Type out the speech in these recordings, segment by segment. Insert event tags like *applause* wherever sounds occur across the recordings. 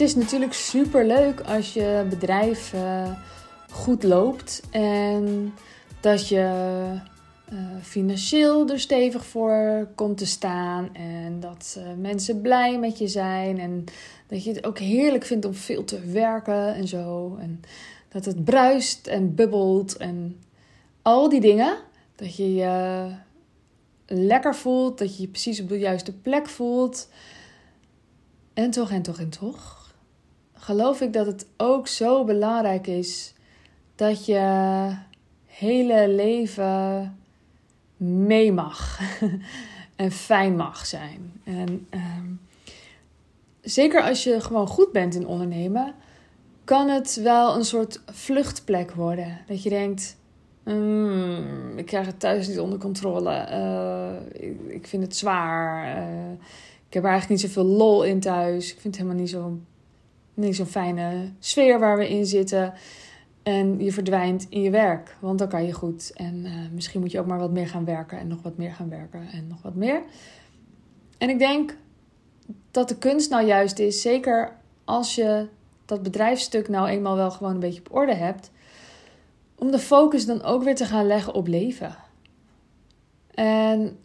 het is natuurlijk super leuk als je bedrijf uh, goed loopt en dat je uh, financieel er stevig voor komt te staan en dat uh, mensen blij met je zijn en dat je het ook heerlijk vindt om veel te werken en zo en dat het bruist en bubbelt en al die dingen. Dat je je lekker voelt, dat je je precies op de juiste plek voelt. En toch, en toch, en toch. Geloof ik dat het ook zo belangrijk is dat je hele leven mee mag *laughs* en fijn mag zijn. En ehm, zeker als je gewoon goed bent in ondernemen, kan het wel een soort vluchtplek worden. Dat je denkt, mm, ik krijg het thuis niet onder controle. Uh, ik, vind het zwaar. Uh, ik heb er eigenlijk niet zoveel lol in thuis. Ik vind het helemaal niet zo'n niet zo'n fijne sfeer waar we in zitten. En je verdwijnt in je werk, want dan kan je goed. En uh, misschien moet je ook maar wat meer gaan werken en nog wat meer gaan werken en nog wat meer. En ik denk dat de kunst nou juist is, zeker als je dat bedrijfsstuk nou eenmaal wel gewoon een beetje op orde hebt, om de focus dan ook weer te gaan leggen op leven. En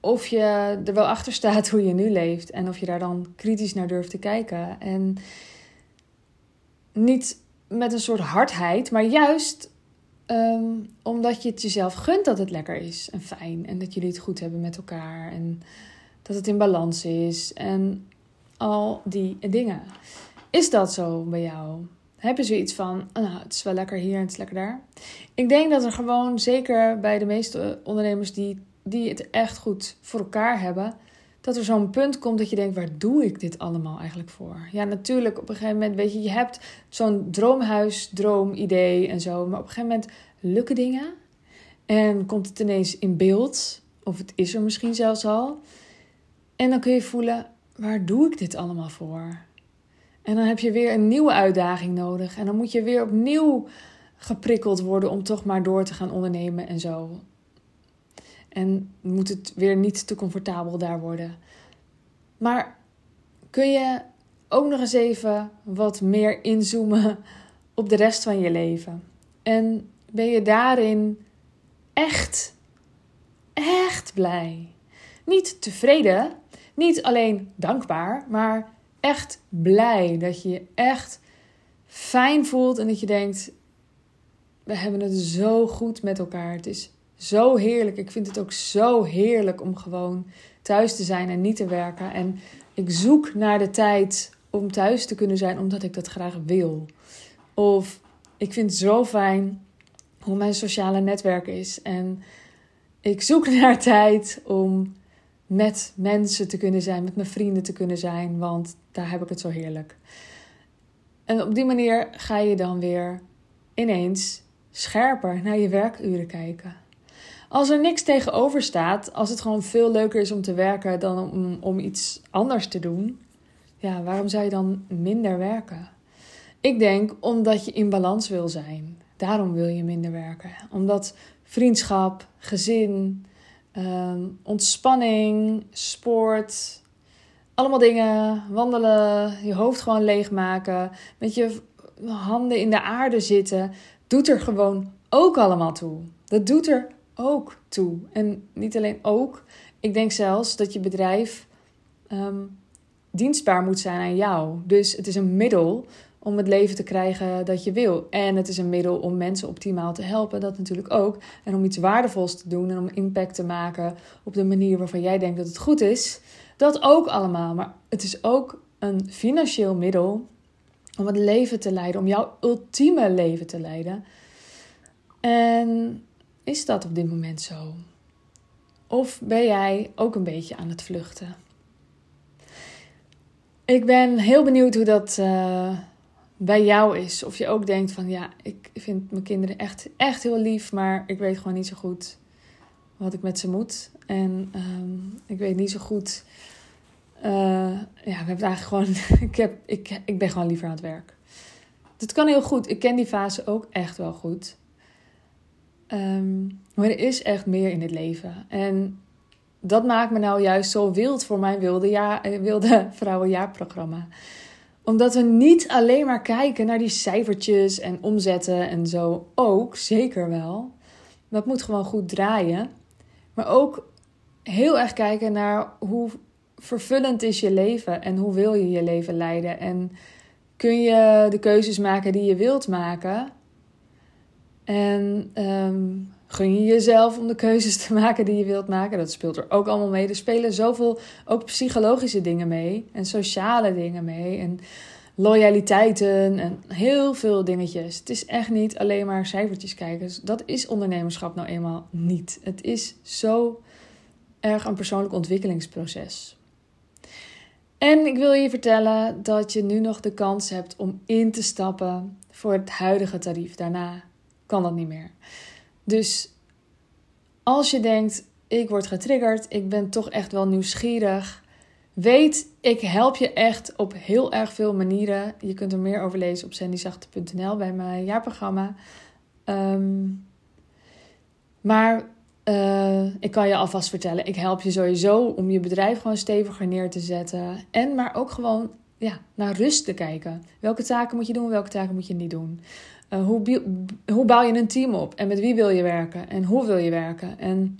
of je er wel achter staat hoe je nu leeft en of je daar dan kritisch naar durft te kijken. En niet met een soort hardheid, maar juist ehm, omdat je het jezelf gunt dat het lekker is en fijn en dat jullie het goed hebben met elkaar en dat het in balans is en al die dingen. Is dat zo bij jou? Heb je zoiets van, nou, het is wel lekker hier en het is lekker daar? Ik denk dat er gewoon, zeker bij de meeste ondernemers die, die het echt goed voor elkaar hebben, dat er zo'n punt komt dat je denkt, waar doe ik dit allemaal eigenlijk voor? Ja, natuurlijk, op een gegeven moment, weet je, je hebt zo'n droomhuis, droomidee en zo, maar op een gegeven moment lukken dingen en komt het ineens in beeld, of het is er misschien zelfs al. En dan kun je voelen, waar doe ik dit allemaal voor? En dan heb je weer een nieuwe uitdaging nodig. En dan moet je weer opnieuw geprikkeld worden om toch maar door te gaan ondernemen en zo. En moet het weer niet te comfortabel daar worden. Maar kun je ook nog eens even wat meer inzoomen op de rest van je leven? En ben je daarin echt, echt blij? Niet tevreden, niet alleen dankbaar, maar echt blij. Dat je je echt fijn voelt en dat je denkt: we hebben het zo goed met elkaar. Het is zo heerlijk. Ik vind het ook zo heerlijk om gewoon thuis te zijn en niet te werken. En ik zoek naar de tijd om thuis te kunnen zijn omdat ik dat graag wil. Of ik vind het zo fijn hoe mijn sociale netwerk is. En ik zoek *laughs* naar tijd om met mensen te kunnen zijn, met mijn vrienden te kunnen zijn, want daar heb ik het zo heerlijk. En op die manier ga je dan weer ineens scherper naar je werkuren kijken. Als er niks tegenover staat, als het gewoon veel leuker is om te werken dan om, om iets anders te doen, ja, waarom zou je dan minder werken? Ik denk omdat je in balans wil zijn. Daarom wil je minder werken. Omdat vriendschap, gezin, Ehm, ontspanning, sport, allemaal dingen. Wandelen, je hoofd gewoon leegmaken, met je handen in de aarde zitten, doet er gewoon ook allemaal toe. Dat doet er ook toe. En niet alleen ook, ik denk zelfs dat je bedrijf ehm, dienstbaar moet zijn aan jou. Dus het is een middel om het leven te krijgen dat je wil. En het is een middel om mensen optimaal te helpen, dat natuurlijk ook. En om iets waardevols te doen en om impact te maken op de manier waarvan jij denkt dat het goed is. Dat ook allemaal. Maar het is ook een financieel middel om het leven te leiden, om jouw ultieme leven te leiden. En is dat op dit moment zo? Of ben jij ook een beetje aan het vluchten? Ik ben heel benieuwd hoe dat. Uh, bij jou is. Of je ook denkt van ja, ik vind mijn kinderen echt, echt heel lief, maar ik weet gewoon niet zo goed wat ik met ze moet. En ehm, ik weet niet zo goed. Uh, ja, we hebben eigenlijk gewoon. *laughs* ik, heb, ik, ik ben gewoon liever aan het werk. Dat kan heel goed. Ik ken die fase ook echt wel goed. Um, maar er is echt meer in het leven. En dat maakt me nou juist zo wild voor mijn wilde, ja, wilde *laughs* vrouwenjaarprogramma Omdat we niet alleen maar kijken naar die cijfertjes en omzetten en zo. Ook, zeker wel. Dat moet gewoon goed draaien. Maar ook heel erg kijken naar hoe vervullend is je leven en hoe wil je je leven leiden. En kun je de keuzes maken die je wilt maken. En um, gun je jezelf om de keuzes te *laughs* maken die je wilt maken. Dat speelt er ook allemaal mee. Er spelen zoveel ook psychologische dingen mee. En sociale dingen mee. En loyaliteiten en heel veel dingetjes. Het is echt niet alleen maar cijfertjes kijken. Dat is ondernemerschap nou eenmaal niet. Het is zo erg een persoonlijk ontwikkelingsproces. En ik wil je vertellen dat je nu nog de kans hebt om in te stappen voor het huidige tarief. Daarna kan dat niet meer. Dus als je denkt, ik word getriggerd, ik ben toch echt wel nieuwsgierig. Weet, ik help je echt op heel erg veel manieren. Je kunt er meer over lezen op sandyzachte.nl bij mijn jaarprogramma. Ehm, maar uh, ik kan je alvast vertellen, ik help je sowieso om je bedrijf gewoon steviger neer te zetten. En maar ook gewoon ja, naar rust te kijken. Welke taken moet je doen, welke taken moet je niet doen? Uh, hoe, hoe bouw je een team op? En met wie wil je werken? En hoe wil je werken? En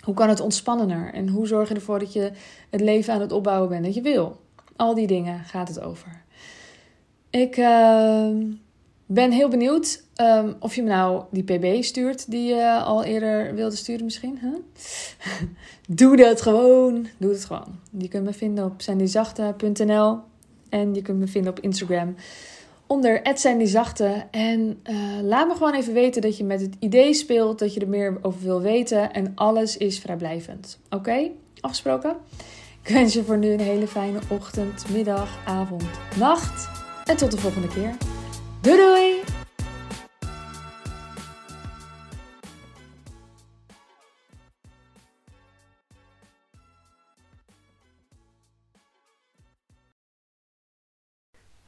hoe kan het ontspannender? En hoe zorg je ervoor dat je het leven aan het opbouwen bent dat je wil? Al die dingen gaat het over. Ik uh, ben heel benieuwd um, of je me nou die pb stuurt die je al eerder wilde sturen misschien. *laughs* Doe dat gewoon. Doe het gewoon. Je kunt me vinden op sandyzachte.nl en je kunt me vinden op Instagram onder Zachte. En uh, laat me gewoon even weten dat je met het idee speelt, dat je er meer over wil weten. En alles is vrijblijvend. Oké? Afgesproken? Ik wens je voor nu een hele fijne ochtend, middag, avond, nacht. En tot de volgende keer. Doei doei!